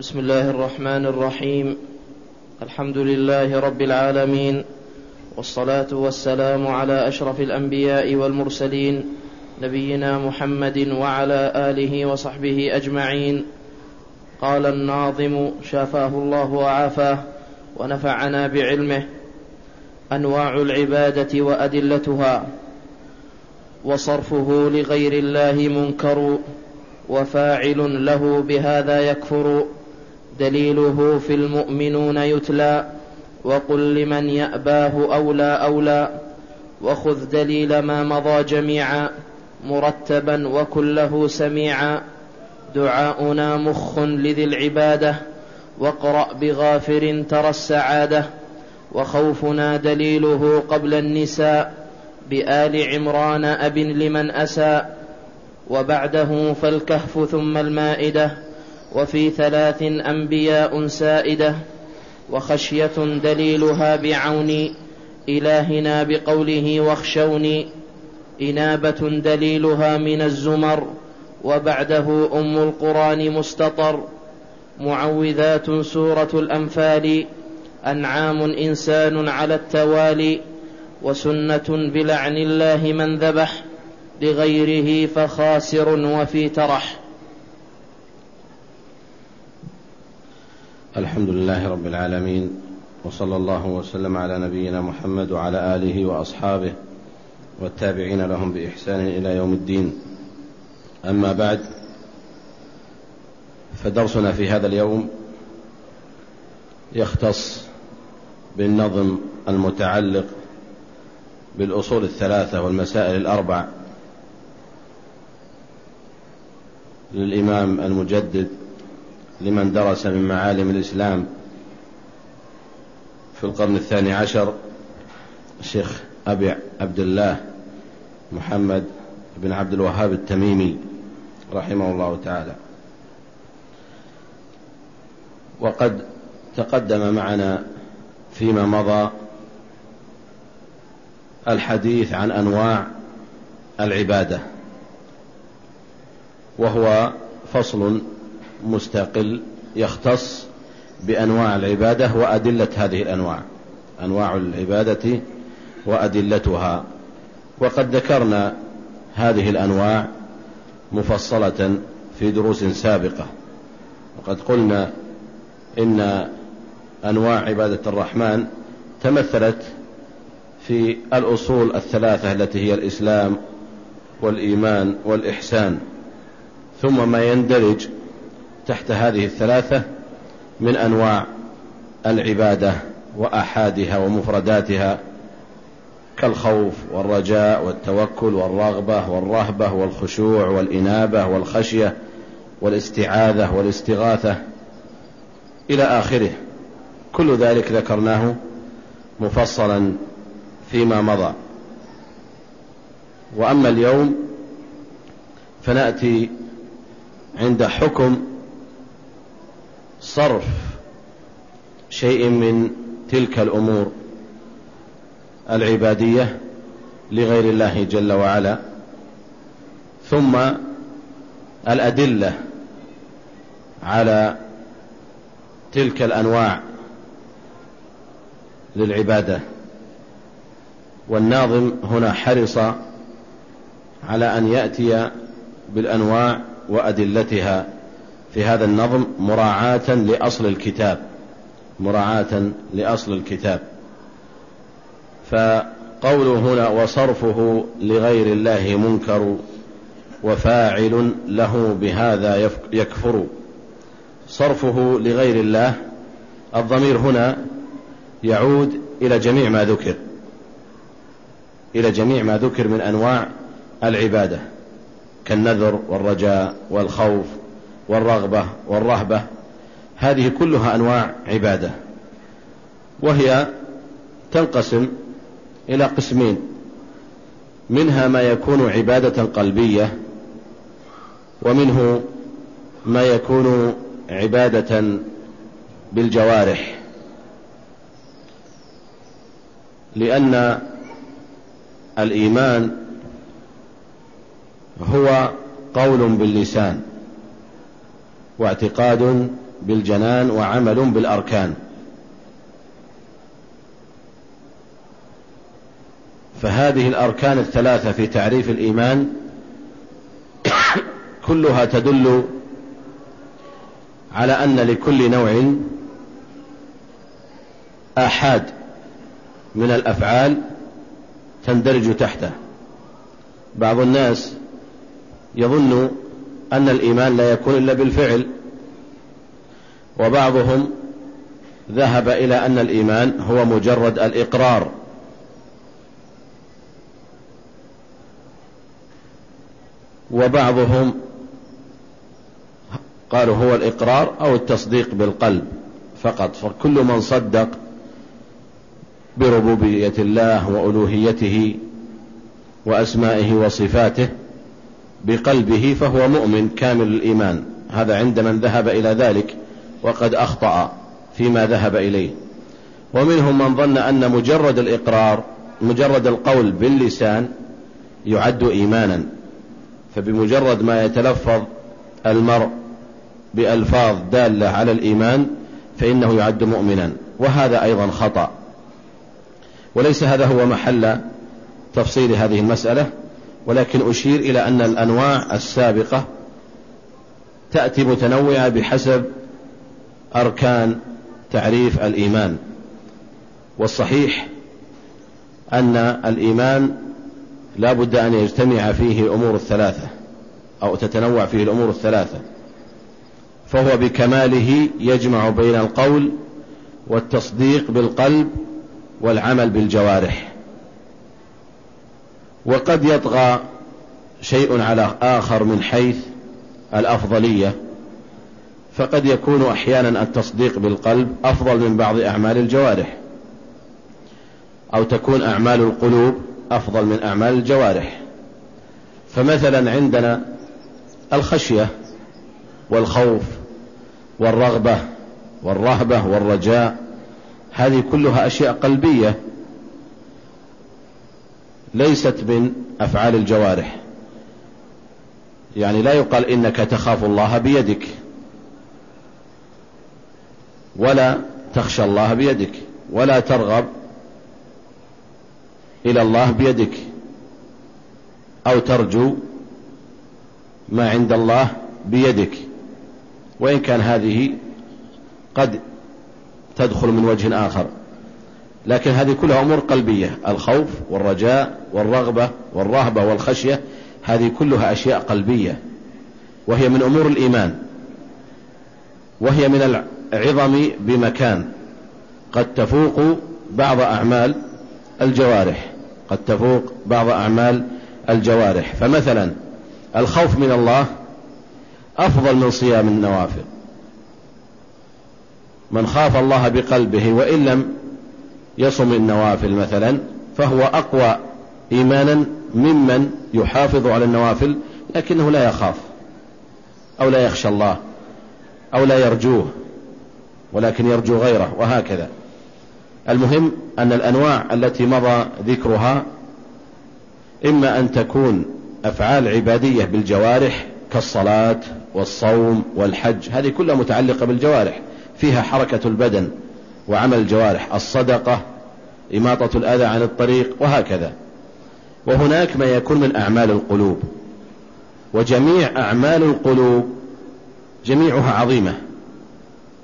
بسم الله الرحمن الرحيم. الحمد لله رب العالمين والصلاة والسلام على أشرف الأنبياء والمرسلين نبينا محمد وعلى آله وصحبه أجمعين. قال الناظم شافاه الله وعافاه ونفعنا بعلمه. أنواع العبادة وأدلتها وصرفه لغير الله منكر وفاعل له بهذا يكفر. دليله في المؤمنون يتلى وقل لمن يأباه أولى أولى وخذ دليل ما مضى جميعا مرتبا وكله سميعا دعاؤنا مخ لذي العبادة واقرأ بغافر ترى السعادة وخوفنا دليله قبل النساء بآل عمران أب لمن أساء وبعده فالكهف ثم المائدة وفي ثلاث أنبياء سائدة وخشية دليلها بعون إلهنا بقوله واخشوني إنابة دليلها من الزمر وبعده أم القرآن مستطر معوذات سورة الأنفال أنعام إنسان على التوالي وسنة بلعن الله من ذبح لغيره فخاسر وفي ترح. الحمد لله رب العالمين وصلى الله وسلم على نبينا محمد وعلى آله وأصحابه والتابعين لهم بإحسان إلى يوم الدين. أما بعد فدرسنا في هذا اليوم يختص بالنظم المتعلق بالأصول الثلاثة والمسائل الأربع للإمام المجدد لمن درس من معالم الإسلام في القرن الثاني عشر الشيخ أبي عبد الله محمد بن عبد الوهاب التميمي رحمه الله تعالى. وقد تقدم معنا فيما مضى الحديث عن أنواع العبادة وهو فصل مستقل يختص بأنواع العبادة وأدلة هذه الأنواع. أنواع العبادة وأدلتها. وقد ذكرنا هذه الأنواع مفصلة في دروس سابقة. وقد قلنا إن أنواع عبادة الرحمن تمثلت في الأصول الثلاثة التي هي الإسلام والإيمان والإحسان. ثم ما يندرج تحت هذه الثلاثة من أنواع العبادة وآحادها ومفرداتها كالخوف والرجاء والتوكل والرغبة والرهبة والخشوع والإنابة والخشية والاستعاذة والاستغاثة إلى آخره. كل ذلك ذكرناه مفصلا فيما مضى. وأما اليوم فنأتي عند حكم صرف شيء من تلك الأمور العبادية لغير الله جل وعلا ثم الأدلة على تلك الأنواع للعبادة. والناظم هنا حرص على أن يأتي بالأنواع وأدلتها. في هذا النظم مراعاة لأصل الكتاب. مراعاة لأصل الكتاب. فقوله هنا وصرفه لغير الله منكر وفاعل له بهذا يكفر. صرفه لغير الله الضمير هنا يعود إلى جميع ما ذكر. إلى جميع ما ذكر من أنواع العبادة كالنذر والرجاء والخوف والرغبة والرهبة هذه كلها أنواع عبادة وهي تنقسم إلى قسمين منها ما يكون عبادة قلبية ومنه ما يكون عبادة بالجوارح لأن الإيمان هو قول باللسان. واعتقاد بالجنان وعمل بالأركان. فهذه الأركان الثلاثة في تعريف الإيمان كلها تدل على أن لكل نوع آحاد من الأفعال تندرج تحته. بعض الناس يظن أن الإيمان لا يكون إلا بالفعل. وبعضهم ذهب إلى أن الإيمان هو مجرد الإقرار. وبعضهم قالوا هو الإقرار أو التصديق بالقلب فقط. فكل من صدق بربوبية الله وألوهيته وأسمائه وصفاته بقلبه فهو مؤمن كامل الإيمان. هذا عند من ذهب إلى ذلك وقد أخطأ فيما ذهب إليه. ومنهم من ظن أن مجرد الإقرار مجرد القول باللسان يعد إيمانا. فبمجرد ما يتلفظ المرء بألفاظ دالة على الإيمان فإنه يعد مؤمنا. وهذا أيضا خطأ. وليس هذا هو محل تفصيل هذه المسألة. ولكن أشير إلى أن الأنواع السابقة تأتي متنوعة بحسب أركان تعريف الإيمان. والصحيح أن الإيمان لا بد أن يجتمع فيه الأمور الثلاثة أو تتنوع فيه الأمور الثلاثة فهو بكماله يجمع بين القول والتصديق بالقلب والعمل بالجوارح. وقد يطغى شيء على آخر من حيث الأفضلية فقد يكون أحيانا التصديق بالقلب أفضل من بعض أعمال الجوارح أو تكون أعمال القلوب أفضل من أعمال الجوارح. فمثلا عندنا الخشية والخوف والرغبة والرهبة والرجاء هذه كلها أشياء قلبية ليست من أفعال الجوارح. يعني لا يقال إنك تخاف الله بيدك. ولا تخشى الله بيدك. ولا ترغب إلى الله بيدك. أو ترجو ما عند الله بيدك. وإن كان هذه قد تدخل من وجه آخر. لكن هذه كلها أمور قلبية. الخوف والرجاء والرغبة والرهبة والخشية هذه كلها أشياء قلبية. وهي من أمور الإيمان. وهي من العظم بمكان. قد تفوق بعض أعمال الجوارح. قد تفوق بعض أعمال الجوارح. فمثلا الخوف من الله أفضل من صيام النوافل. من خاف الله بقلبه وإن لم يصم النوافل مثلا فهو أقوى إيمانا ممن يحافظ على النوافل لكنه لا يخاف أو لا يخشى الله أو لا يرجوه ولكن يرجو غيره وهكذا. المهم أن الأنواع التي مضى ذكرها إما أن تكون أفعال عبادية بالجوارح كالصلاة والصوم والحج هذه كلها متعلقة بالجوارح فيها حركة البدن وعمل الجوارح الصدقة إماطة الأذى عن الطريق وهكذا. وهناك ما يكون من أعمال القلوب. وجميع أعمال القلوب جميعها عظيمة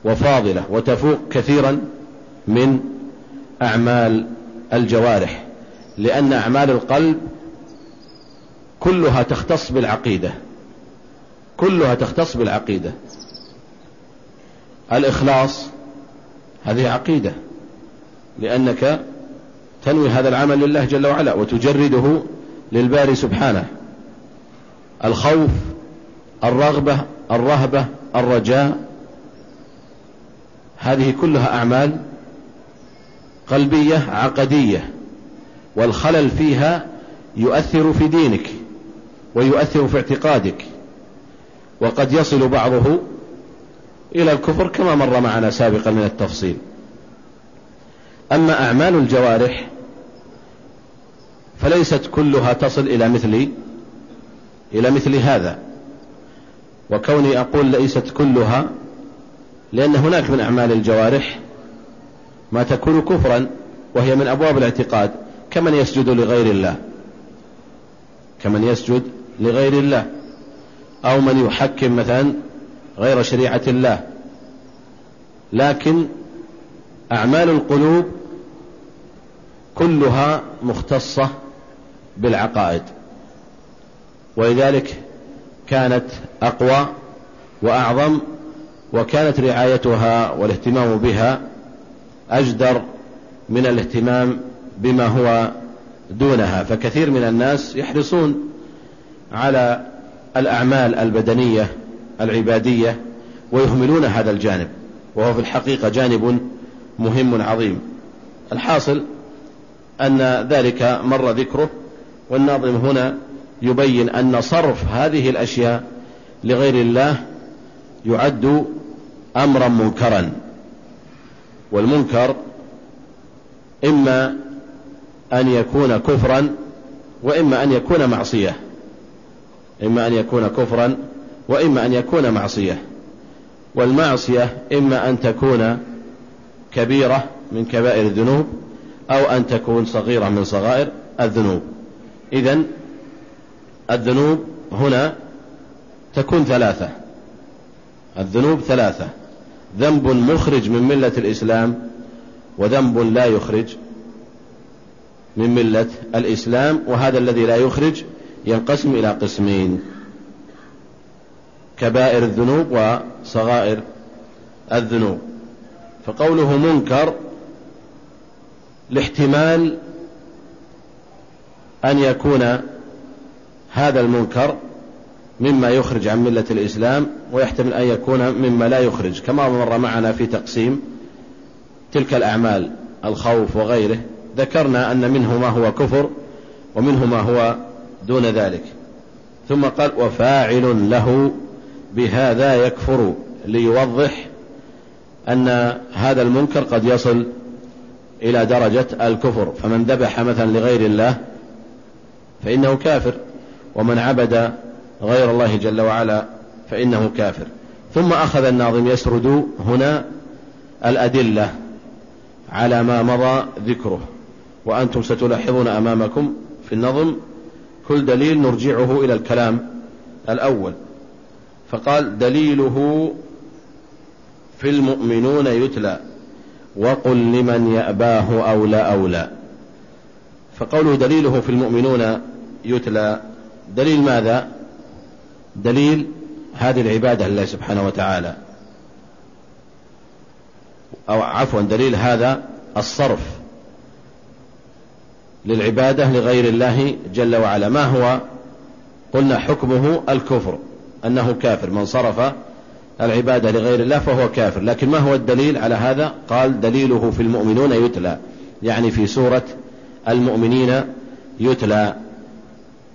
وفاضلة وتفوق كثيرا من أعمال الجوارح لأن أعمال القلب كلها تختص بالعقيدة. كلها تختص بالعقيدة. الإخلاص هذه عقيدة لأنك تنوي هذا العمل لله جل وعلا وتجرده للباري سبحانه. الخوف الرغبة الرهبة الرجاء هذه كلها أعمال قلبية عقدية والخلل فيها يؤثر في دينك ويؤثر في اعتقادك. وقد يصل بعضه إلى الكفر كما مر معنا سابقا من التفصيل. أما أعمال الجوارح فليست كلها تصل إلى مثل إلى مثل هذا. وكوني أقول ليست كلها لأن هناك من أعمال الجوارح ما تكون كفرا وهي من أبواب الاعتقاد. كمن يسجد لغير الله؟ كمن يسجد لغير الله. أو من يحكم مثلا غير شريعة الله. لكن أعمال القلوب كلها مختصة بالعقائد. ولذلك كانت أقوى وأعظم وكانت رعايتها والاهتمام بها أجدر من الاهتمام بما هو دونها. فكثير من الناس يحرصون على الأعمال البدنية العبادية ويهملون هذا الجانب وهو في الحقيقة جانب مهم عظيم. الحاصل أن ذلك مر ذكره والناظم هنا يبين أن صرف هذه الأشياء لغير الله يعد أمرا منكرا. والمنكر إما أن يكون كفرا وإما أن يكون معصية. إما أن يكون كفرا وإما أن يكون معصية. والمعصية إما أن تكون كبيرة من كبائر الذنوب أو أن تكون صغيرة من صغائر الذنوب. إذا الذنوب هنا تكون ثلاثة. الذنوب ثلاثة. ذنب مخرج من ملة الإسلام وذنب لا يخرج من ملة الإسلام وهذا الذي لا يخرج ينقسم إلى قسمين كبائر الذنوب وصغائر الذنوب. فقوله منكر لاحتمال أن يكون هذا المنكر مما يخرج عن ملة الإسلام ويحتمل أن يكون مما لا يخرج. كما مر معنا في تقسيم تلك الأعمال الخوف وغيره ذكرنا أن منه ما هو كفر ومنه ما هو دون ذلك. ثم قال وفاعل له بهذا يكفر ليوضح أن هذا المنكر قد يصل إلى درجة الكفر. فمن ذبح مثلا لغير الله فإنه كافر ومن عبد غير الله جل وعلا فإنه كافر. ثم أخذ الناظم يسرد هنا الأدلة على ما مضى ذكره. وأنتم ستلاحظون أمامكم في النظم كل دليل نرجعه إلى الكلام الأول. فقال دليله في المؤمنون يتلى وقل لمن يأباه أولى أولى فقوله دليله في المؤمنون يتلى. دليل ماذا؟ دليل هذه العبادة لله سبحانه وتعالى. أو عفوا دليل هذا الصرف للعبادة لغير الله جل وعلا. ما هو؟ قلنا حكمه الكفر أنه كافر. من صرف العبادة لغير الله فهو كافر. لكن ما هو الدليل على هذا؟ قال دليله في المؤمنون يتلى. يعني في سورة المؤمنين يتلى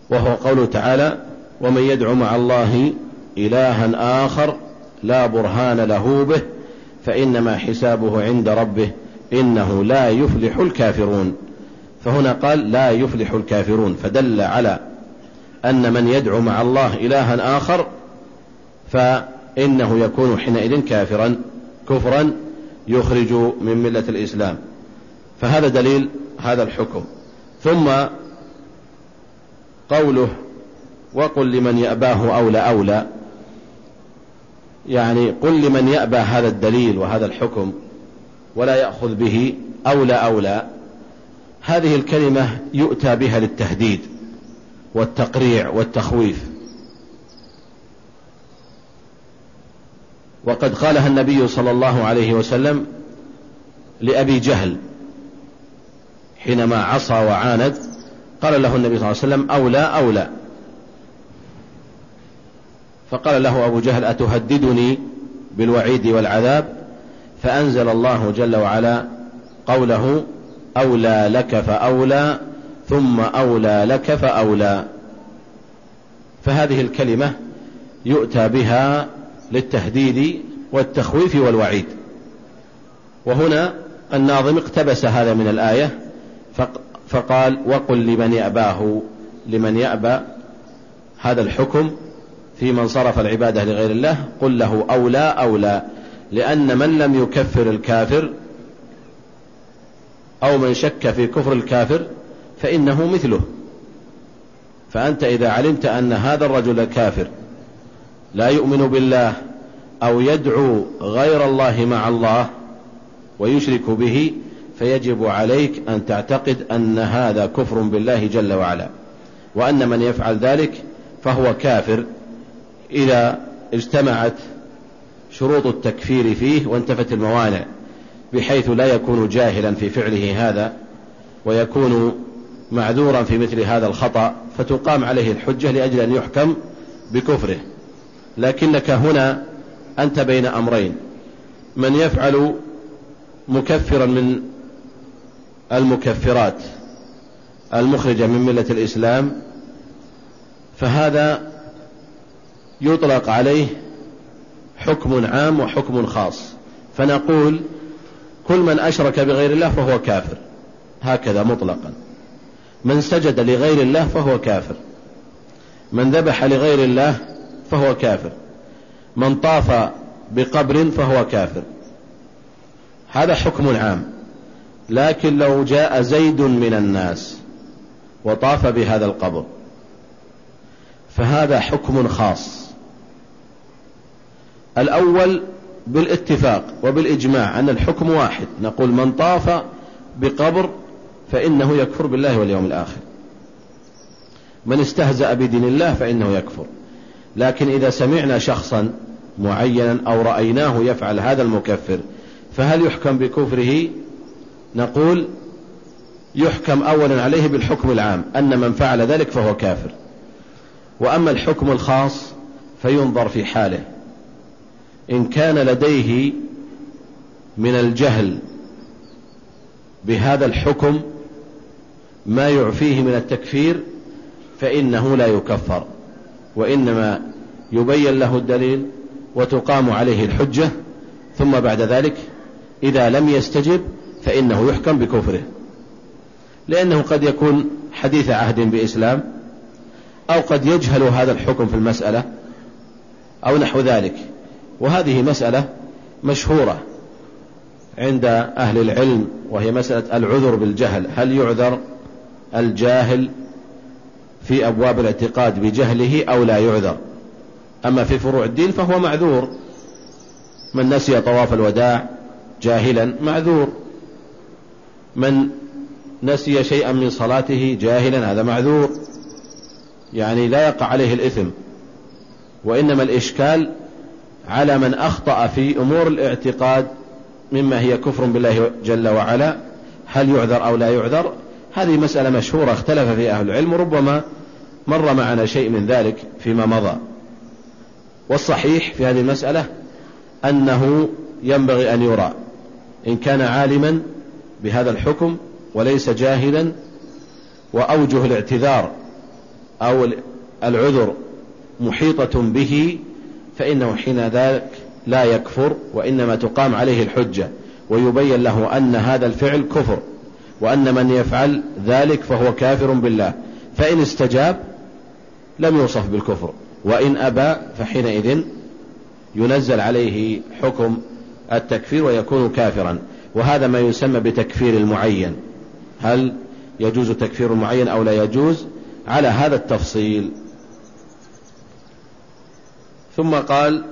وهو قوله تعالى ومن يدعو مع الله إلها آخر لا برهان له به فإنما حسابه عند ربه إنه لا يفلح الكافرون. فهنا قال لا يفلح الكافرون. فدل على أن من يدعو مع الله إلها آخر فإنه يكون حينئذ كافرا كفرا يخرج من ملة الإسلام. فهذا دليل هذا الحكم. ثم قوله وقل لمن يأباه أولى أولى. يعني قل لمن يأبى هذا الدليل وهذا الحكم ولا يأخذ به أولى أولى. هذه الكلمة يؤتى بها للتهديد والتقريع والتخويف. وقد قالها النبي صلى الله عليه وسلم لأبي جهل. حينما عصى وعاند قال له النبي صلى الله عليه وسلم أولى أولى. فقال له أبو جهل أتهددني بالوعيد والعذاب؟ فأنزل الله جل وعلا قوله أولى لك فأولى ثم أولى لك فأولى. فهذه الكلمة يؤتى بها للتهديد والتخويف والوعيد. وهنا الناظم اقتبس هذا من الآية فقال وقل لمن يأباه لمن يأبى هذا الحكم في من صرف العبادة لغير الله قل له أولى أولى لأن من لم يكفر الكافر أو من شك في كفر الكافر فإنه مثله. فأنت إذا علمت أن هذا الرجل كافر لا يؤمن بالله أو يدعو غير الله مع الله ويشرك به فيجب عليك أن تعتقد أن هذا كفر بالله جل وعلا وأن من يفعل ذلك فهو كافر إذا اجتمعت شروط التكفير فيه وانتفت الموانع بحيث لا يكون جاهلا في فعله هذا ويكون معذورا في مثل هذا الخطأ فتقام عليه الحجة لأجل أن يحكم بكفره. لكنك هنا أنت بين أمرين من يفعل مكفرا من المكفرات المخرجة من ملة الإسلام فهذا يطلق عليه حكم عام وحكم خاص. فنقول كل من أشرك بغير الله فهو كافر. هكذا مطلقا. من سجد لغير الله فهو كافر. من ذبح لغير الله فهو كافر. من طاف بقبر فهو كافر. هذا حكم عام. لكن لو جاء زيد من الناس وطاف بهذا القبر فهذا حكم خاص. الأول بالاتفاق وبالإجماع أن الحكم واحد. نقول من طاف بقبر فإنه يكفر بالله واليوم الآخر. من استهزأ بدين الله فإنه يكفر. لكن إذا سمعنا شخصا معينا أو رأيناه يفعل هذا المكفر فهل يحكم بكفره؟ نقول يحكم أولا عليه بالحكم العام أن من فعل ذلك فهو كافر. وأما الحكم الخاص فينظر في حاله. إن كان لديه من الجهل بهذا الحكم ما يعفيه من التكفير فإنه لا يكفر. وإنما يبين له الدليل وتقام عليه الحجة ثم بعد ذلك إذا لم يستجب فإنه يحكم بكفره. لأنه قد يكون حديث عهد بإسلام أو قد يجهل هذا الحكم في المسألة أو نحو ذلك. وهذه مسألة مشهورة عند أهل العلم وهي مسألة العذر بالجهل. هل يعذر الجاهل في أبواب الاعتقاد بجهله أو لا يعذر؟ أما في فروع الدين فهو معذور. من نسي طواف الوداع جاهلا معذور. من نسي شيئا من صلاته جاهلا هذا معذور. يعني لا يقع عليه الإثم. وإنما الإشكال على من أخطأ في أمور الاعتقاد مما هي كفر بالله جل وعلا. هل يعذر أو لا يعذر؟ هذه مسألة مشهورة اختلف في أهل العلم وربما مر معنا شيء من ذلك فيما مضى. والصحيح في هذه المسألة أنه ينبغي أن يرى. إن كان عالما بهذا الحكم وليس جاهلا وأوجه الاعتذار أو العذر محيطة به فإنه حين ذلك لا يكفر وإنما تقام عليه الحجة ويبين له أن هذا الفعل كفر وأن من يفعل ذلك فهو كافر بالله. فإن استجاب لم يوصف بالكفر وإن أبى فحينئذ ينزل عليه حكم التكفير ويكون كافرا. وهذا ما يسمى بتكفير المعين. هل يجوز تكفير المعين أو لا يجوز؟ على هذا التفصيل. ثم قال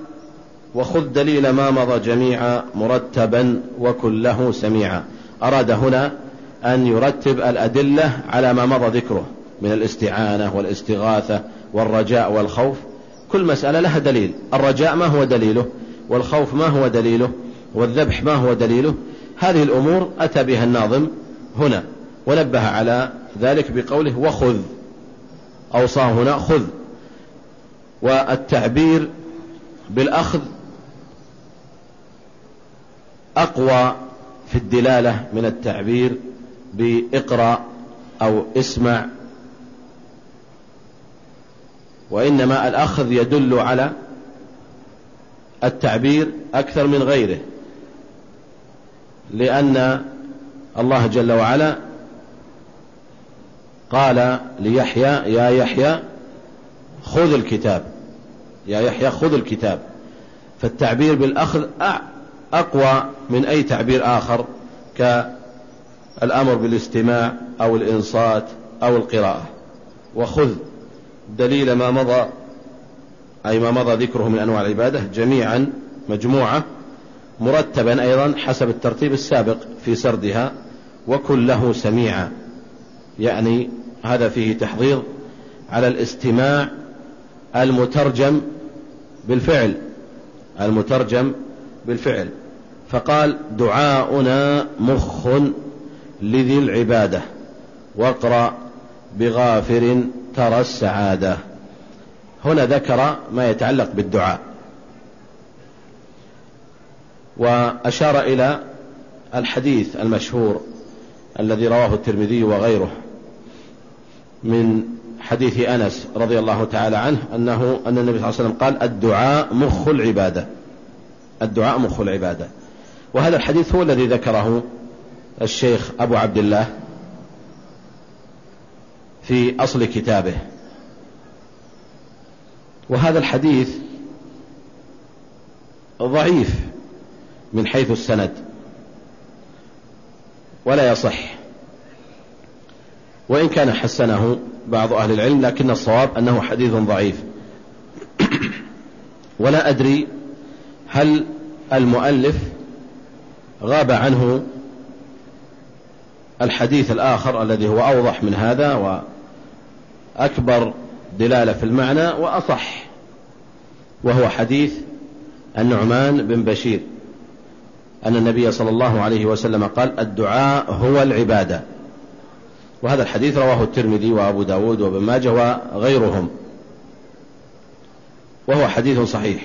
وخذ دليل ما مضى جميعا مرتبا وكن له سميعا. أراد هنا أن يرتب الأدلة على ما مضى ذكره من الاستعانة والاستغاثة والرجاء والخوف. كل مسألة لها دليل. الرجاء ما هو دليله؟ والخوف ما هو دليله؟ والذبح ما هو دليله؟ هذه الأمور أتى بها الناظم هنا ونبه على ذلك بقوله وخذ أوصاه هنا خذ. والتعبير بالأخذ أقوى في الدلالة من التعبير بإقرأ أو اسمع. وإنما الأخذ يدل على التعبير أكثر من غيره. لأن الله جل وعلا قال ليحيى يا يحيى خذ الكتاب. يا يحيى خذ الكتاب. فالتعبير بالأخذ أقوى من أي تعبير آخر كالأمر بالاستماع أو الإنصات أو القراءة. وخذ دليل ما مضى أي ما مضى ذكره من أنواع العبادة جميعا مجموعة. مرتبا أيضا حسب الترتيب السابق في سردها وكن له سميعا. يعني هذا فيه تحضير على الاستماع المترجم بالفعل المترجم بالفعل. فقال دعاؤنا مخ لذي العبادة واقرأ بغافر ترى السعادة. هنا ذكر ما يتعلق بالدعاء. وأشار إلى الحديث المشهور الذي رواه الترمذي وغيره من حديث أنس رضي الله تعالى عنه أنه أن النبي صلى الله عليه وسلم قال الدعاء مخ العبادة. الدعاء مخ العبادة. وهذا الحديث هو الذي ذكره الشيخ أبو عبد الله في أصل كتابه. وهذا الحديث ضعيف. من حيث السند. ولا يصح. وإن كان حسنه بعض أهل العلم لكن الصواب أنه حديث ضعيف. ولا أدري هل المؤلف غاب عنه الحديث الآخر الذي هو أوضح من هذا وأكبر دلالة في المعنى وأصح وهو حديث النعمان بن بشير. أن النبي صلى الله عليه وسلم قال الدعاء هو العبادة. وهذا الحديث رواه الترمذي وأبو داود وابن ماجه وغيرهم. وهو حديث صحيح.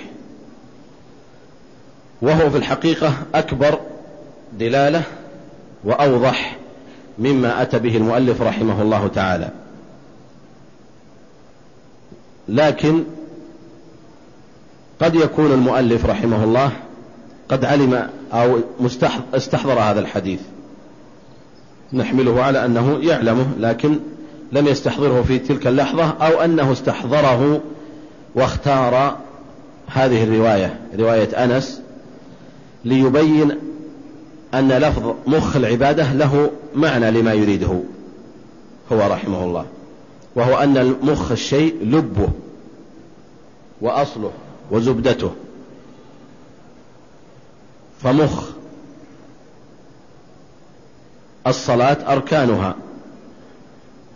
وهو في الحقيقة أكبر دلالة وأوضح مما أتى به المؤلف رحمه الله تعالى. لكن قد يكون المؤلف رحمه الله قد علم أو استحضر هذا الحديث. نحمله على أنه يعلمه لكن لم يستحضره في تلك اللحظة أو أنه استحضره واختار هذه الرواية رواية أنس ليبين أن لفظ مخ العبادة له معنى لما يريده هو رحمه الله وهو أن المخ الشيء لبه وأصله وزبدته. فمخ. الصلاة أركانها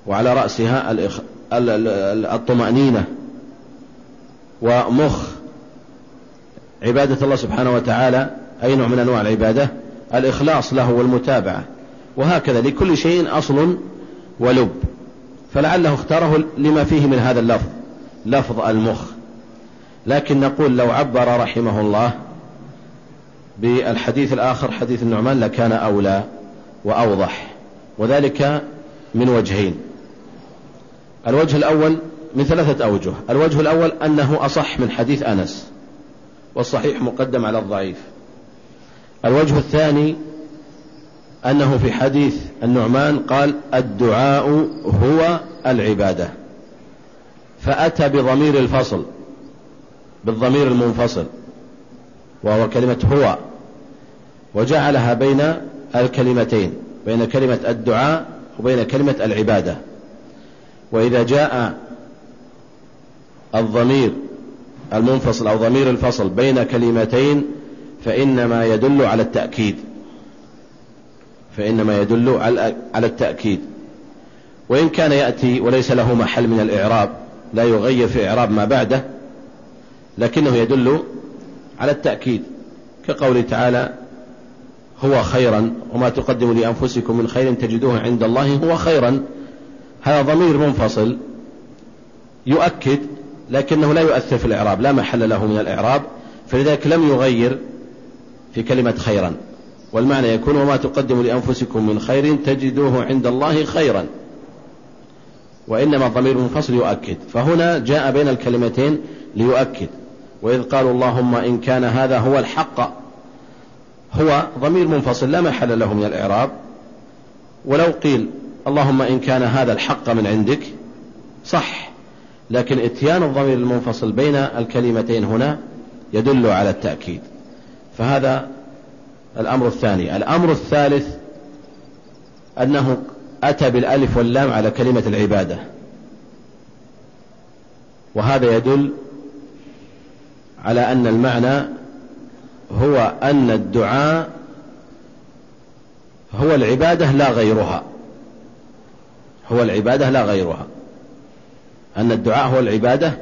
وعلى رأسها الطمأنينة. ومخ. عبادة الله سبحانه وتعالى أي نوع من أنواع العبادة؟ الإخلاص له والمتابعة. وهكذا لكل شيء أصل ولب. فلعله اختاره لما فيه من هذا اللفظ لفظ المخ. لكن نقول لو عبر رحمه الله بالحديث الآخر حديث النعمان لكان أولى وأوضح وذلك من وجهين. الوجه الأول من ثلاثة أوجه. الوجه الأول أنه أصح من حديث أنس والصحيح مقدم على الضعيف. الوجه الثاني أنه في حديث النعمان قال الدعاء هو العبادة. فأتى بضمير الفصل بالضمير المنفصل وهو كلمة هو. وجعلها بين الكلمتين بين كلمة الدعاء وبين كلمة العبادة. وإذا جاء الضمير المنفصل أو ضمير الفصل بين كلمتين فإنما يدل على التأكيد. فإنما يدل على التأكيد. وإن كان يأتي وليس له محل من الإعراب لا يغير في إعراب ما بعده لكنه يدل على التأكيد. كقوله تعالى هو خيرا وما تقدموا لأنفسكم من خير تجدوه عند الله هو خيرا. هذا ضمير منفصل يؤكد لكنه لا يؤثر في الإعراب لا محل له من الإعراب فلذلك لم يغير في كلمة خيرا. والمعنى يكون وما تقدموا لأنفسكم من خير تجدوه عند الله خيرا. وإنما الضمير المنفصل يؤكد. فهنا جاء بين الكلمتين ليؤكد. وإذ قالوا اللهم إن كان هذا هو الحق هو ضمير منفصل لا محل له من الإعراب. ولو قيل اللهم إن كان هذا الحق من عندك صح. لكن إتيان الضمير المنفصل بين الكلمتين هنا يدل على التأكيد. فهذا الأمر الثاني. الأمر الثالث أنه أتى بالألف واللام على كلمة العبادة. وهذا يدل على أن المعنى هو أن الدعاء هو العبادة لا غيرها. هو العبادة لا غيرها. أن الدعاء هو العبادة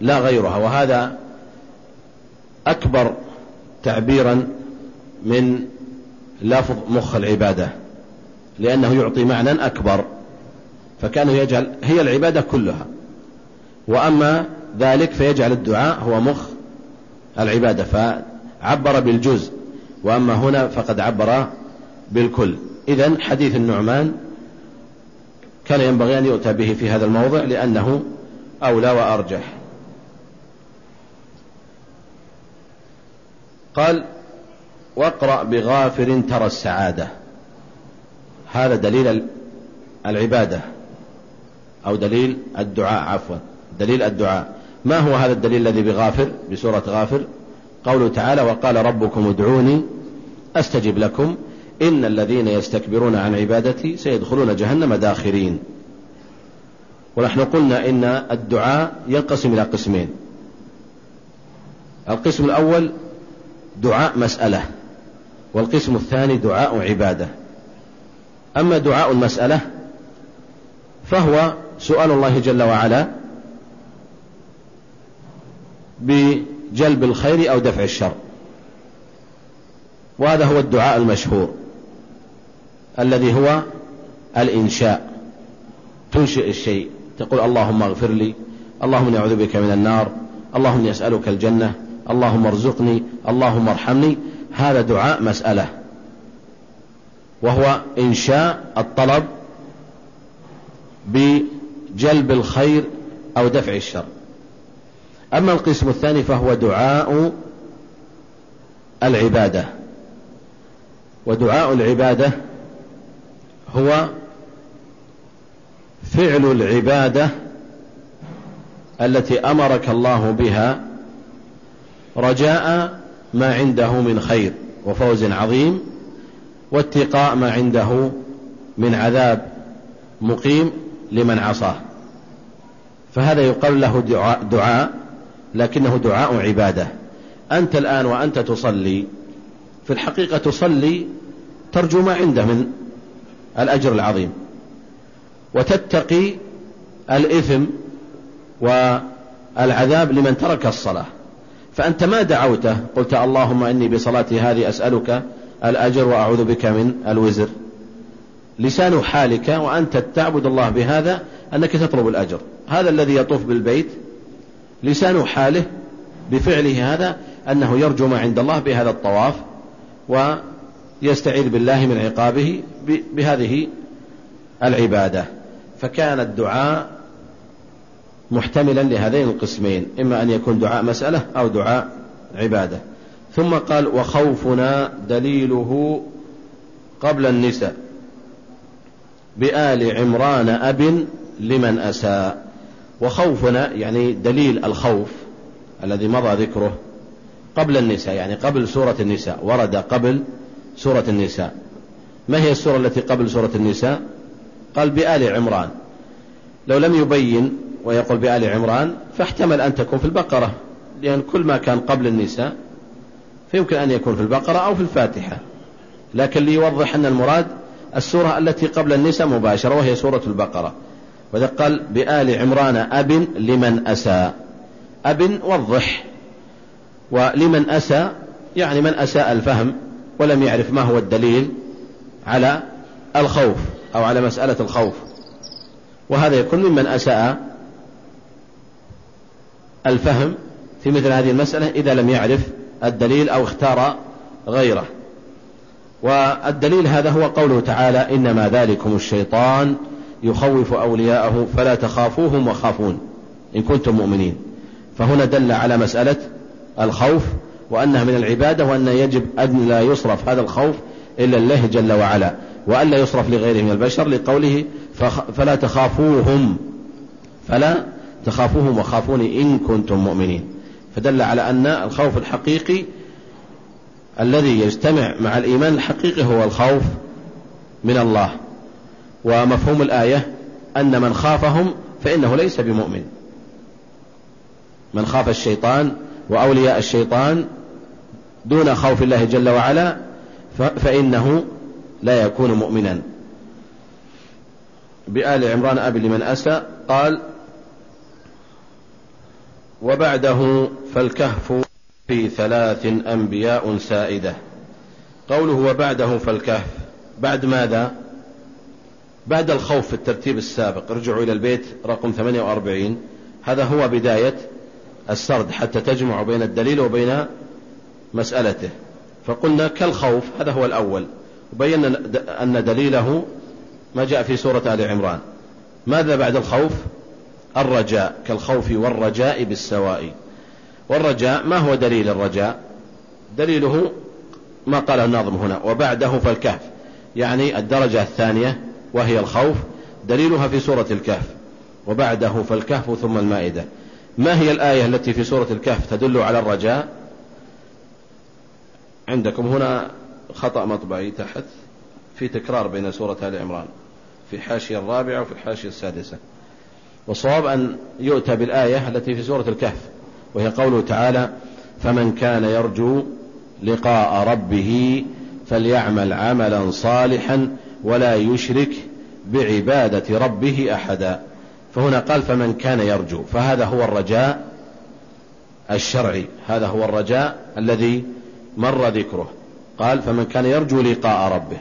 لا غيرها. وهذا أكبر تعبيرا من لفظ مخ العبادة لأنه يعطي معنى أكبر. فكانه يجعل هي العبادة كلها. وأما ذلك فيجعل الدعاء هو مخ العبادة. فعبر بالجزء وأما هنا فقد عبر بالكل. إذا حديث النعمان كان ينبغي أن يؤتى به في هذا الموضع لأنه أولى وأرجح. قال واقرأ بغافر ترى السعادة. هذا دليل العبادة أو دليل الدعاء عفوا دليل الدعاء. ما هو هذا الدليل الذي بغافر بسورة غافر؟ قوله تعالى وقال ربكم ادعوني أستجب لكم إن الذين يستكبرون عن عبادتي سيدخلون جهنم داخرين. ونحن قلنا إن الدعاء ينقسم إلى قسمين. القسم الأول دعاء مسألة والقسم الثاني دعاء عبادة. أما دعاء المسألة فهو سؤال الله جل وعلا بجلب الخير أو دفع الشر. وهذا هو الدعاء المشهور الذي هو الإنشاء. تنشئ الشيء. تقول اللهم اغفر لي اللهم إني أعوذ بك من النار اللهم إني أسألك الجنة اللهم ارزقني اللهم ارحمني. هذا دعاء مسألة. وهو إنشاء الطلب بجلب الخير أو دفع الشر. أما القسم الثاني فهو دعاء العبادة. ودعاء العبادة هو فعل العبادة التي أمرك الله بها رجاء ما عنده من خير وفوز عظيم واتقاء ما عنده من عذاب مقيم لمن عصاه. فهذا يقال له دعاء, دعاء لكنه دعاء عبادة. أنت الآن وأنت تصلي في الحقيقة تصلي ترجو ما عنده من الأجر العظيم وتتقي الإثم والعذاب لمن ترك الصلاة. فأنت ما دعوته قلت اللهم إني بصلاتي هذه أسألك الأجر وأعوذ بك من الوزر. لسان حالك وأنت تعبد الله بهذا أنك تطلب الأجر. هذا الذي يطوف بالبيت لسان حاله بفعله هذا أنه يرجو ما عند الله بهذا الطواف ويستعيذ بالله من عقابه بهذه العبادة. فكان الدعاء محتملا لهذين القسمين إما أن يكون دعاء مسألة أو دعاء عبادة. ثم قال وخوفنا دليله قبل النساء بآل عمران أب لمن أساء. وخوفنا يعني دليل الخوف الذي مضى ذكره قبل النساء يعني قبل سورة النساء ورد قبل سورة النساء. ما هي السورة التي قبل سورة النساء؟ قال بآل عمران. لو لم يبين ويقول بآل عمران فاحتمل أن تكون في البقرة لأن كل ما كان قبل النساء فيمكن أن يكون في البقرة أو في الفاتحة. لكن ليوضح أن المراد السورة التي قبل النساء مباشرة وهي سورة البقرة. وإذا قال بآل عمران أب لمن أساء أب وضح. ولمن أساء يعني من أساء الفهم ولم يعرف ما هو الدليل على الخوف أو على مسألة الخوف. وهذا يكون ممن أساء الفهم في مثل هذه المسألة إذا لم يعرف الدليل أو اختار غيره. والدليل هذا هو قوله تعالى إنما ذلكم الشيطان يخوف أولياءه فلا تخافوهم وخافون إن كنتم مؤمنين. فهنا دل على مسألة الخوف وأنها من العبادة وأن يجب أن لا يصرف هذا الخوف إلا الله جل وعلا وألا يصرف لغيره من البشر لقوله فلا تخافوهم فلا تخافوهم وخافوني إن كنتم مؤمنين. فدل على أن الخوف الحقيقي الذي يجتمع مع الإيمان الحقيقي هو الخوف من الله. ومفهوم الآية أن من خافهم فإنه ليس بمؤمن. من خاف الشيطان وأولياء الشيطان دون خوف الله جل وعلا فإنه لا يكون مؤمنا. بآل عمران أبي لمن أسى قال وبعده فالكهف في ثلاث أنبياء سائدة. قوله وبعده فالكهف بعد ماذا؟ بعد الخوف في الترتيب السابق. ارجعوا إلى البيت رقم 48 هذا هو بداية السرد حتى تجمع بين الدليل وبين مسألته. فقلنا كالخوف هذا هو الأول. وبينا أن دليله ما جاء في سورة آل عمران. ماذا بعد الخوف؟ الرجاء كالخوف والرجاء بالسواء. والرجاء ما هو دليل الرجاء؟ دليله ما قاله الناظم هنا. وبعده فالكهف يعني الدرجة الثانية وهي الخوف دليلها في سورة الكهف وبعده فالكهف ثم المائدة. ما هي الآية التي في سورة الكهف تدل على الرجاء؟ عندكم هنا خطأ مطبعي تحت في تكرار بين سورة آل عمران في حاشية الرابعة وفي الحاشية السادسة. والصواب أن يؤتى بالآية التي في سورة الكهف وهي قوله تعالى فمن كان يرجو لقاء ربه فليعمل عملا صالحا ولا يشرك بعبادة ربه أحدا. فهنا قال فمن كان يرجو فهذا هو الرجاء الشرعي هذا هو الرجاء الذي مر ذكره. قال فمن كان يرجو لقاء ربه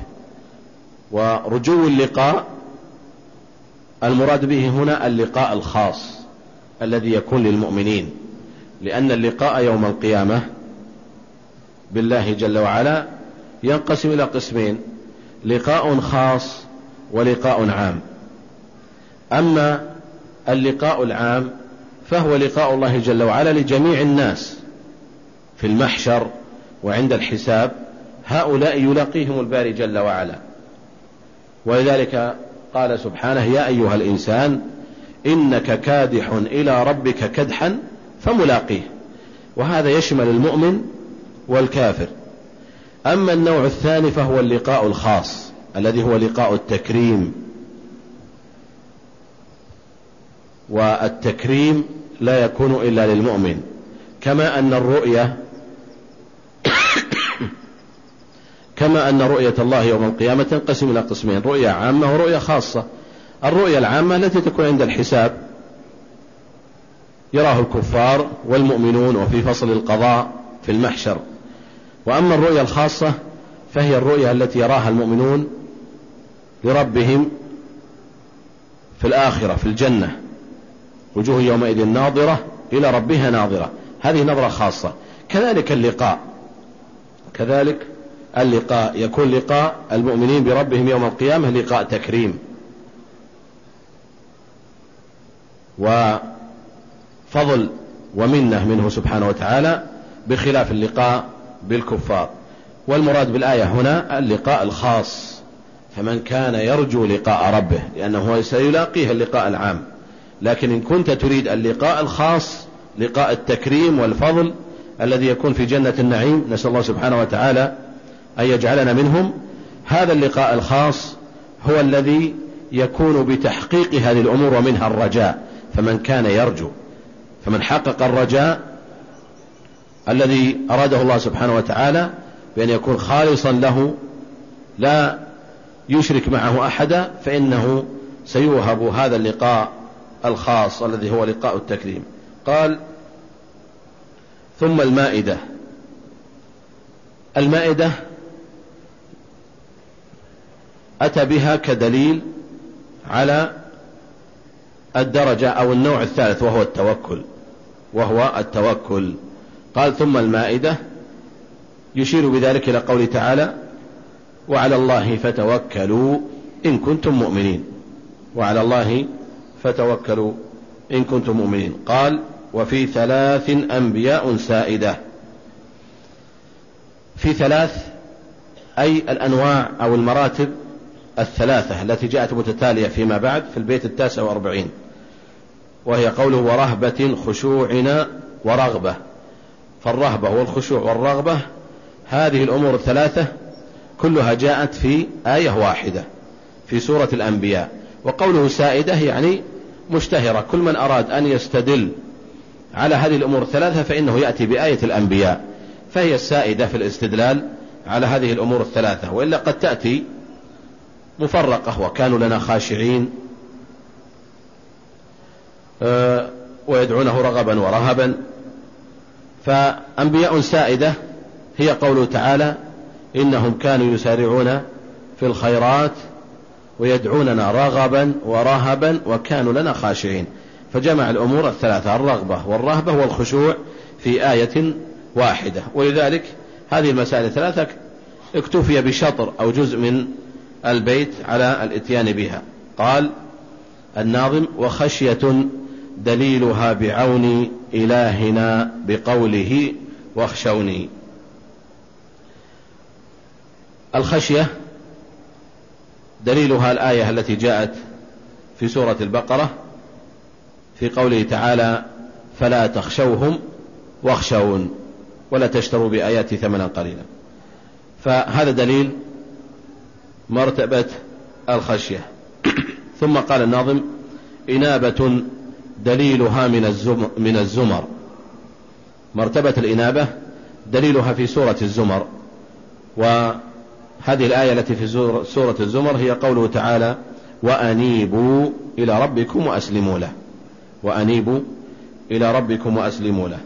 ورجو اللقاء المراد به هنا اللقاء الخاص الذي يكون للمؤمنين لأن اللقاء يوم القيامة بالله جل وعلا ينقسم إلى قسمين. لقاء خاص ولقاء عام. أما اللقاء العام فهو لقاء الله جل وعلا لجميع الناس في المحشر وعند الحساب. هؤلاء يلاقيهم الباري جل وعلا. ولذلك قال سبحانه يا أيها الإنسان إنك كادح إلى ربك كدحا فملاقيه. وهذا يشمل المؤمن والكافر. أما النوع الثاني فهو اللقاء الخاص الذي هو لقاء التكريم. والتكريم لا يكون إلا للمؤمن كما أن الرؤية كما أن رؤية الله يوم القيامة تنقسم إلى قسمين رؤية عامة ورؤية خاصة. الرؤية العامة التي تكون عند الحساب يراه الكفار والمؤمنون وفي فصل القضاء في المحشر. وأما الرؤية الخاصة فهي الرؤية التي يراها المؤمنون لربهم في الآخرة في الجنة. وجوه يومئذ ناظرة إلى ربها ناظرة. هذه نظرة خاصة. كذلك اللقاء. كذلك اللقاء. يكون لقاء المؤمنين بربهم يوم القيامة لقاء تكريم. وفضل ومنة منه سبحانه وتعالى بخلاف اللقاء بالكفار. والمراد بالآية هنا اللقاء الخاص فمن كان يرجو لقاء ربه لأنه سيلاقيه اللقاء العام. لكن إن كنت تريد اللقاء الخاص لقاء التكريم والفضل الذي يكون في جنة النعيم نسأل الله سبحانه وتعالى أن يجعلنا منهم. هذا اللقاء الخاص هو الذي يكون بتحقيق هذه الأمور ومنها الرجاء. فمن كان يرجو فمن حقق الرجاء الذي أراده الله سبحانه وتعالى بأن يكون خالصا له لا يشرك معه أحدا فإنه سيوهب هذا اللقاء الخاص الذي هو لقاء التكريم. قال ثم المائدة. المائدة أتى بها كدليل على الدرجة أو النوع الثالث وهو التوكل وهو التوكل. قال ثم المائدة يشير بذلك إلى قوله تعالى وعلى الله فتوكلوا إن كنتم مؤمنين. وعلى الله فتوكلوا إن كنتم مؤمنين. قال وفي ثلاث أنبياء سائدة. في ثلاث أي الأنواع أو المراتب الثلاثة التي جاءت متتالية فيما بعد في البيت التاسع وأربعين. وهي قوله ورهبة خشوعنا ورغبة. فالرهبة والخشوع والرغبة هذه الأمور الثلاثة كلها جاءت في آية واحدة في سورة الأنبياء. وقوله سائدة يعني مشتهرة. كل من أراد أن يستدل على هذه الأمور الثلاثة فإنه يأتي بآية الأنبياء. فهي السائدة في الاستدلال على هذه الأمور الثلاثة. وإلا قد تأتي مفرقة وكانوا لنا خاشعين آه، ويدعونه رغبا ورهبا. فأنبياء سائدة هي قوله تعالى إنهم كانوا يسارعون في الخيرات ويدعوننا رغبا ورهبا وكانوا لنا خاشعين. فجمع الأمور الثلاثة الرغبة والرهبة والخشوع في آية واحدة. ولذلك هذه المسائل الثلاثة اكتفي بشطر أو جزء من البيت على الإتيان بها. قال الناظم وخشية دليلها بعون إلهنا بقوله واخشوني. الخشية دليلها الآية التي جاءت في سورة البقرة في قوله تعالى فلا تخشوهم واخشون ولا تشتروا بآياتي ثمنا قليلا. فهذا دليل مرتبة الخشية. ثم قال الناظم إنابة دليلها من الزمر, من الزمر. مرتبة الإنابة دليلها في سورة الزمر. وهذه الآية التي في سورة الزمر هي قوله تعالى وأنيبوا إلى ربكم وأسلموا له. وأنيبوا إلى ربكم وأسلموا له.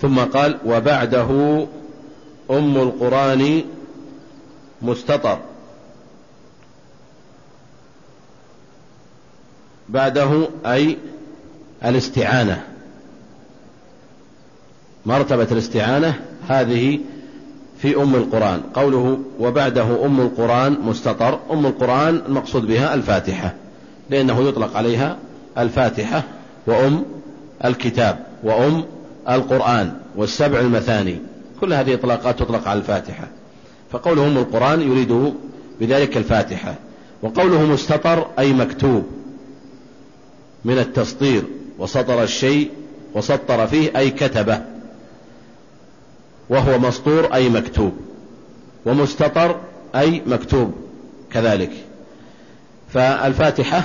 ثم قال وبعده أم القرآن مستطر. بعده أي الاستعانة. مرتبة الاستعانة هذه في أم القرآن. قوله وبعده أم القرآن مستطر. أم القرآن المقصود بها الفاتحة لأنه يطلق عليها الفاتحة وأم الكتاب وأم القرآن والسبع المثاني. كل هذه إطلاقات تطلق على الفاتحة. فقوله أم القرآن يريد بذلك الفاتحة. وقوله مستطر أي مكتوب من التسطير. وسطر الشيء وسطر فيه أي كتبه وهو مسطور أي مكتوب ومستطر أي مكتوب كذلك فالفاتحة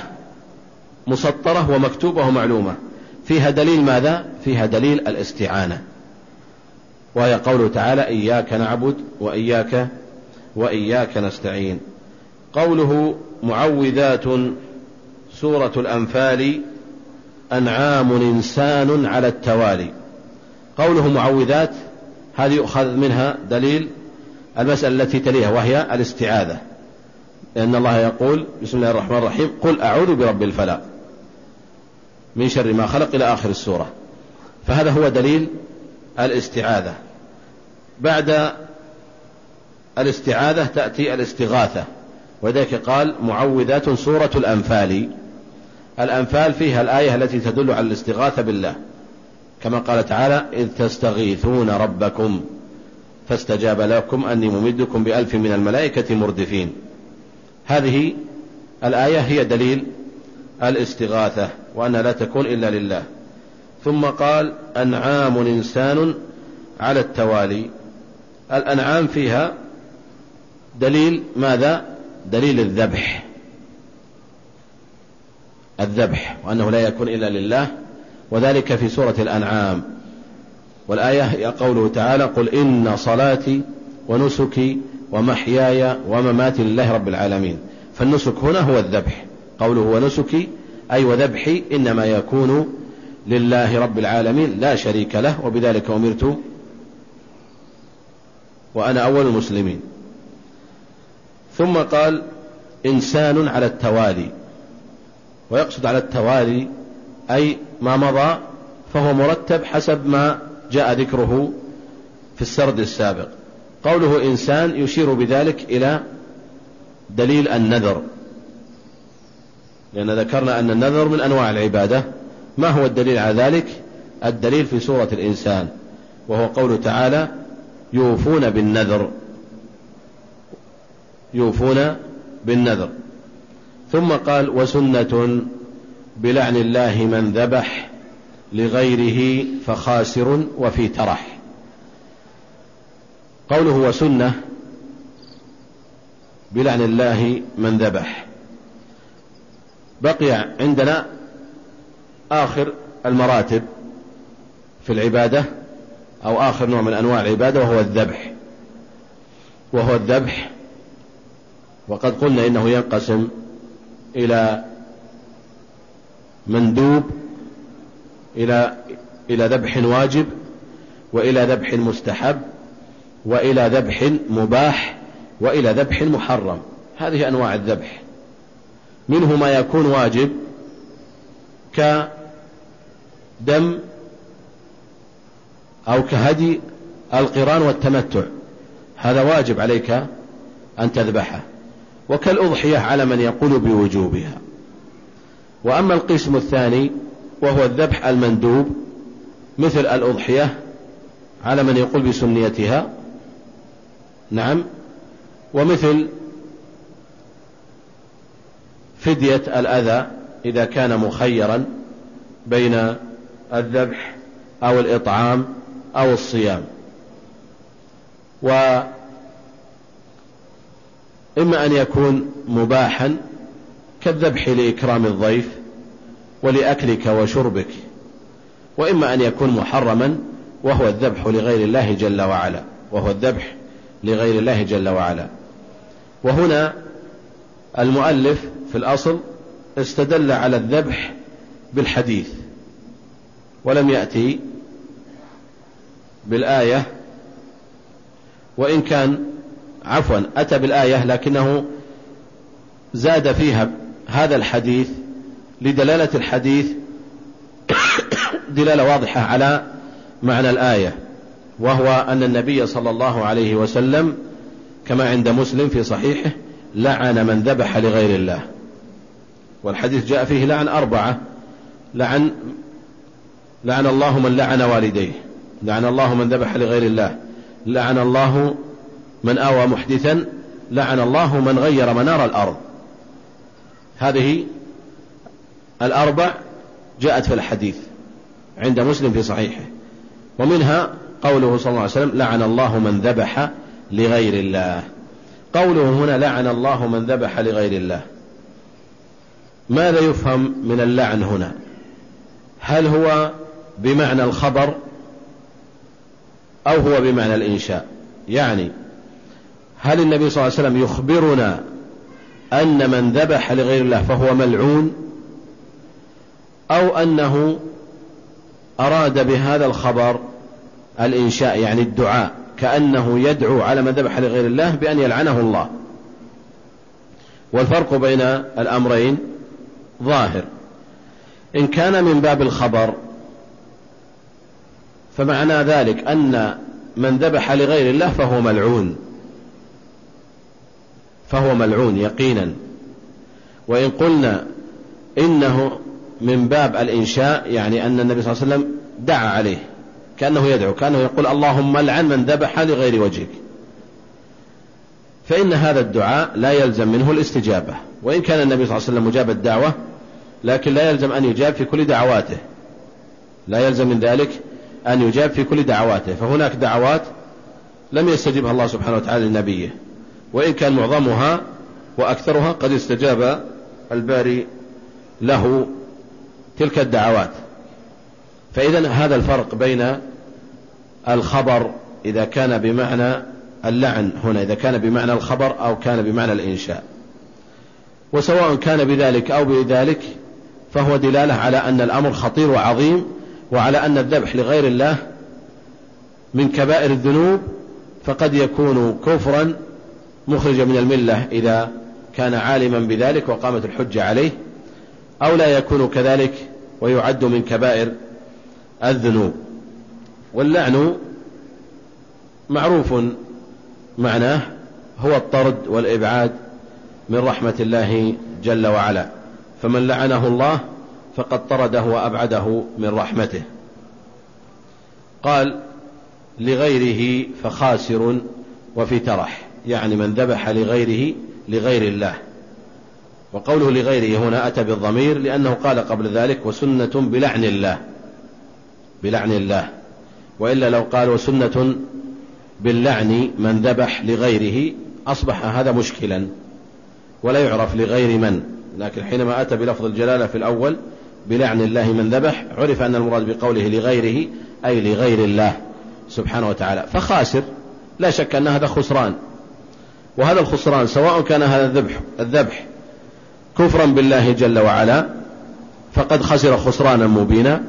مسطرة ومكتوبة ومعلومة فيها دليل ماذا؟ فيها دليل الاستعانة وهي قوله تعالى إياك نعبد وإياك وإياك نستعين قوله معوذات سورة الأنفال أنعام إنسان على التوالي. قوله معوذات هذه يؤخذ منها دليل المسألة التي تليها وهي الاستعاذة. لأن الله يقول بسم الله الرحمن الرحيم قل أعوذ برب الفلق. من شر ما خلق إلى آخر السورة. فهذا هو دليل الاستعاذة. بعد الاستعاذة تأتي الاستغاثة. وذلك قال معوذات سورة الأنفال. الأنفال فيها الآية التي تدل على الاستغاثة بالله. كما قال تعالى إذ تستغيثون ربكم فاستجاب لكم أني ممدكم بألف من الملائكة مردفين. هذه الآية هي دليل الاستغاثة وأنها لا تكون إلا لله. ثم قال أنعام إنسان على التوالي. الأنعام فيها دليل ماذا؟ دليل الذبح. الذبح وأنه لا يكون إلا لله وذلك في سورة الأنعام. والآية قوله تعالى قل إن صلاتي ونسكي ومحياي ومماتي لله رب العالمين. فالنسك هنا هو الذبح. قوله ونسكي أي وذبحي إنما يكون لله رب العالمين لا شريك له وبذلك أمرت وأنا أول المسلمين. ثم قال إنسان على التوالي. ويقصد على التوالي أي ما مضى فهو مرتب حسب ما جاء ذكره في السرد السابق. قوله إنسان يشير بذلك إلى دليل النذر. لأن ذكرنا أن النذر من أنواع العبادة. ما هو الدليل على ذلك؟ الدليل في سورة الإنسان وهو قوله تعالى يوفون بالنذر. يوفون بالنذر. ثم قال وسنة بلعن الله من ذبح لغيره فخاسر وفي ترح. قوله وسنة بلعن الله من ذبح. بقي عندنا آخر المراتب في العبادة أو آخر نوع من أنواع العبادة وهو الذبح. وهو الذبح وقد قلنا إنه ينقسم إلى مندوب إلى إلى ذبح واجب وإلى ذبح مستحب وإلى ذبح مباح وإلى ذبح محرم. هذه أنواع الذبح. منه ما يكون واجب كدم أو كهدي القران والتمتع. هذا واجب عليك أن تذبحه. وكالأضحية على من يقول بوجوبها. وأما القسم الثاني وهو الذبح المندوب مثل الأضحية على من يقول بسنيتها نعم ومثل فدية الأذى إذا كان مخيرا بين الذبح أو الإطعام أو الصيام. وإما أن يكون مباحا كالذبح لإكرام الضيف ولأكلك وشربك وإما أن يكون محرما وهو الذبح لغير الله جل وعلا وهو الذبح لغير الله جل وعلا. وهنا المؤلف في الأصل استدل على الذبح بالحديث ولم يأتي بالآية وإن كان عفوا أتى بالآية لكنه زاد فيها هذا الحديث لدلالة الحديث دلالة واضحة على معنى الآية وهو أن النبي صلى الله عليه وسلم كما عند مسلم في صحيحه لعن من ذبح لغير الله. والحديث جاء فيه لعن أربعة لعن لعن الله من لعن والديه لعن الله من ذبح لغير الله لعن الله من آوى محدثا لعن الله من غير منار الأرض. هذه الأربع جاءت في الحديث عند مسلم في صحيحه ومنها قوله صلى الله عليه وسلم لعن الله من ذبح لغير الله. قوله هنا لعن الله من ذبح لغير الله. ماذا يفهم من اللعن هنا؟ هل هو بمعنى الخبر أو هو بمعنى الإنشاء؟ يعني هل النبي صلى الله عليه وسلم يخبرنا أن من ذبح لغير الله فهو ملعون؟ أو أنه أراد بهذا الخبر الإنشاء يعني الدعاء كأنه يدعو على من ذبح لغير الله بأن يلعنه الله. والفرق بين الأمرين ظاهر. إن كان من باب الخبر فمعنى ذلك أن من ذبح لغير الله فهو ملعون. فهو ملعون يقينا. وإن قلنا إنه من باب الإنشاء يعني أن النبي صلى الله عليه وسلم دعا عليه كأنه يدعو كأنه يقول اللهم لعن من ذبح لغير وجهك. فإن هذا الدعاء لا يلزم منه الاستجابة. وإن كان النبي صلى الله عليه وسلم مجاب الدعوة لكن لا يلزم أن يجاب في كل دعواته. لا يلزم من ذلك أن يجاب في كل دعواته. فهناك دعوات لم يستجبها الله سبحانه وتعالى لنبيه. وإن كان معظمها وأكثرها قد استجاب الباري له تلك الدعوات. فإذا هذا الفرق بين الخبر إذا كان بمعنى اللعن هنا إذا كان بمعنى الخبر أو كان بمعنى الإنشاء. وسواء كان بذلك أو بذلك فهو دلالة على أن الأمر خطير وعظيم وعلى أن الذبح لغير الله من كبائر الذنوب فقد يكون كفرا مخرجا من الملة إذا كان عالما بذلك وقامت الحجة عليه أو لا يكون كذلك ويعد من كبائر الذنوب. واللعن معروف معناه هو الطرد والإبعاد من رحمة الله جل وعلا. فمن لعنه الله فقد طرده وأبعده من رحمته. قال لغيره فخاسر وفي ترح. يعني من ذبح لغيره لغير الله. وقوله لغيره هنا أتى بالضمير لأنه قال قبل ذلك وسنة بلعن الله. بلعن الله. وإلا لو قال وسنة باللعن من ذبح لغيره أصبح هذا مشكلا. ولا يعرف لغير من. لكن حينما أتى بلفظ الجلالة في الأول بلعن الله من ذبح عرف أن المراد بقوله لغيره أي لغير الله سبحانه وتعالى. فخاسر. لا شك أن هذا خسران. وهذا الخسران سواء كان هذا الذبح الذبح كفرا بالله جل وعلا فقد خسر خسرانا مبينا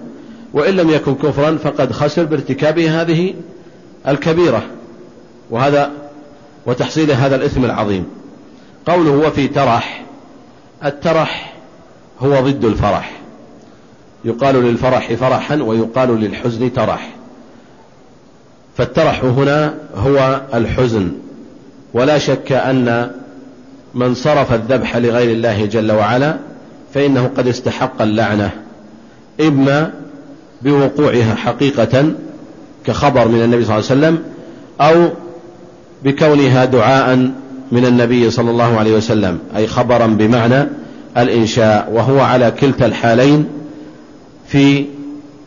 وإن لم يكن كفرا فقد خسر بارتكابه هذه الكبيرة. وهذا وتحصيل هذا الإثم العظيم. قوله وفي ترح الترح هو ضد الفرح. يقال للفرح فرحا ويقال للحزن ترح. فالترح هنا هو الحزن. ولا شك أن من صرف الذبح لغير الله جل وعلا فإنه قد استحق اللعنة إما بوقوعها حقيقة كخبر من النبي صلى الله عليه وسلم أو بكونها دعاء من النبي صلى الله عليه وسلم أي خبرا بمعنى الإنشاء وهو على كلتا الحالين في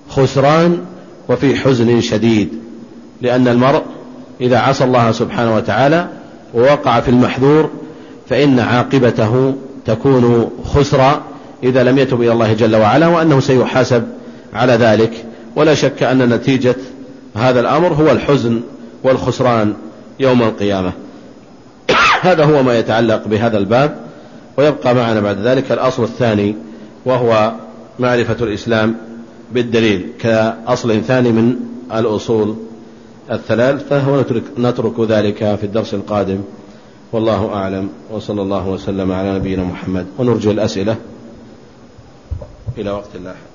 خسران وفي حزن شديد لأن المرء إذا عصى الله سبحانه وتعالى ووقع في المحذور فإن عاقبته تكون خسرا إذا لم يتب إلى الله جل وعلا وأنه سيحاسب على ذلك. ولا شك أن نتيجة هذا الأمر هو الحزن والخسران يوم القيامة. هذا هو ما يتعلق بهذا الباب ويبقى معنا بعد ذلك الأصل الثاني وهو معرفة الإسلام بالدليل كأصل ثاني من الأصول الثلاثة ونترك نترك ذلك في الدرس القادم. والله أعلم. وصلى الله وسلم على نبينا محمد. ونرجو الأسئلة إلى وقت لاحق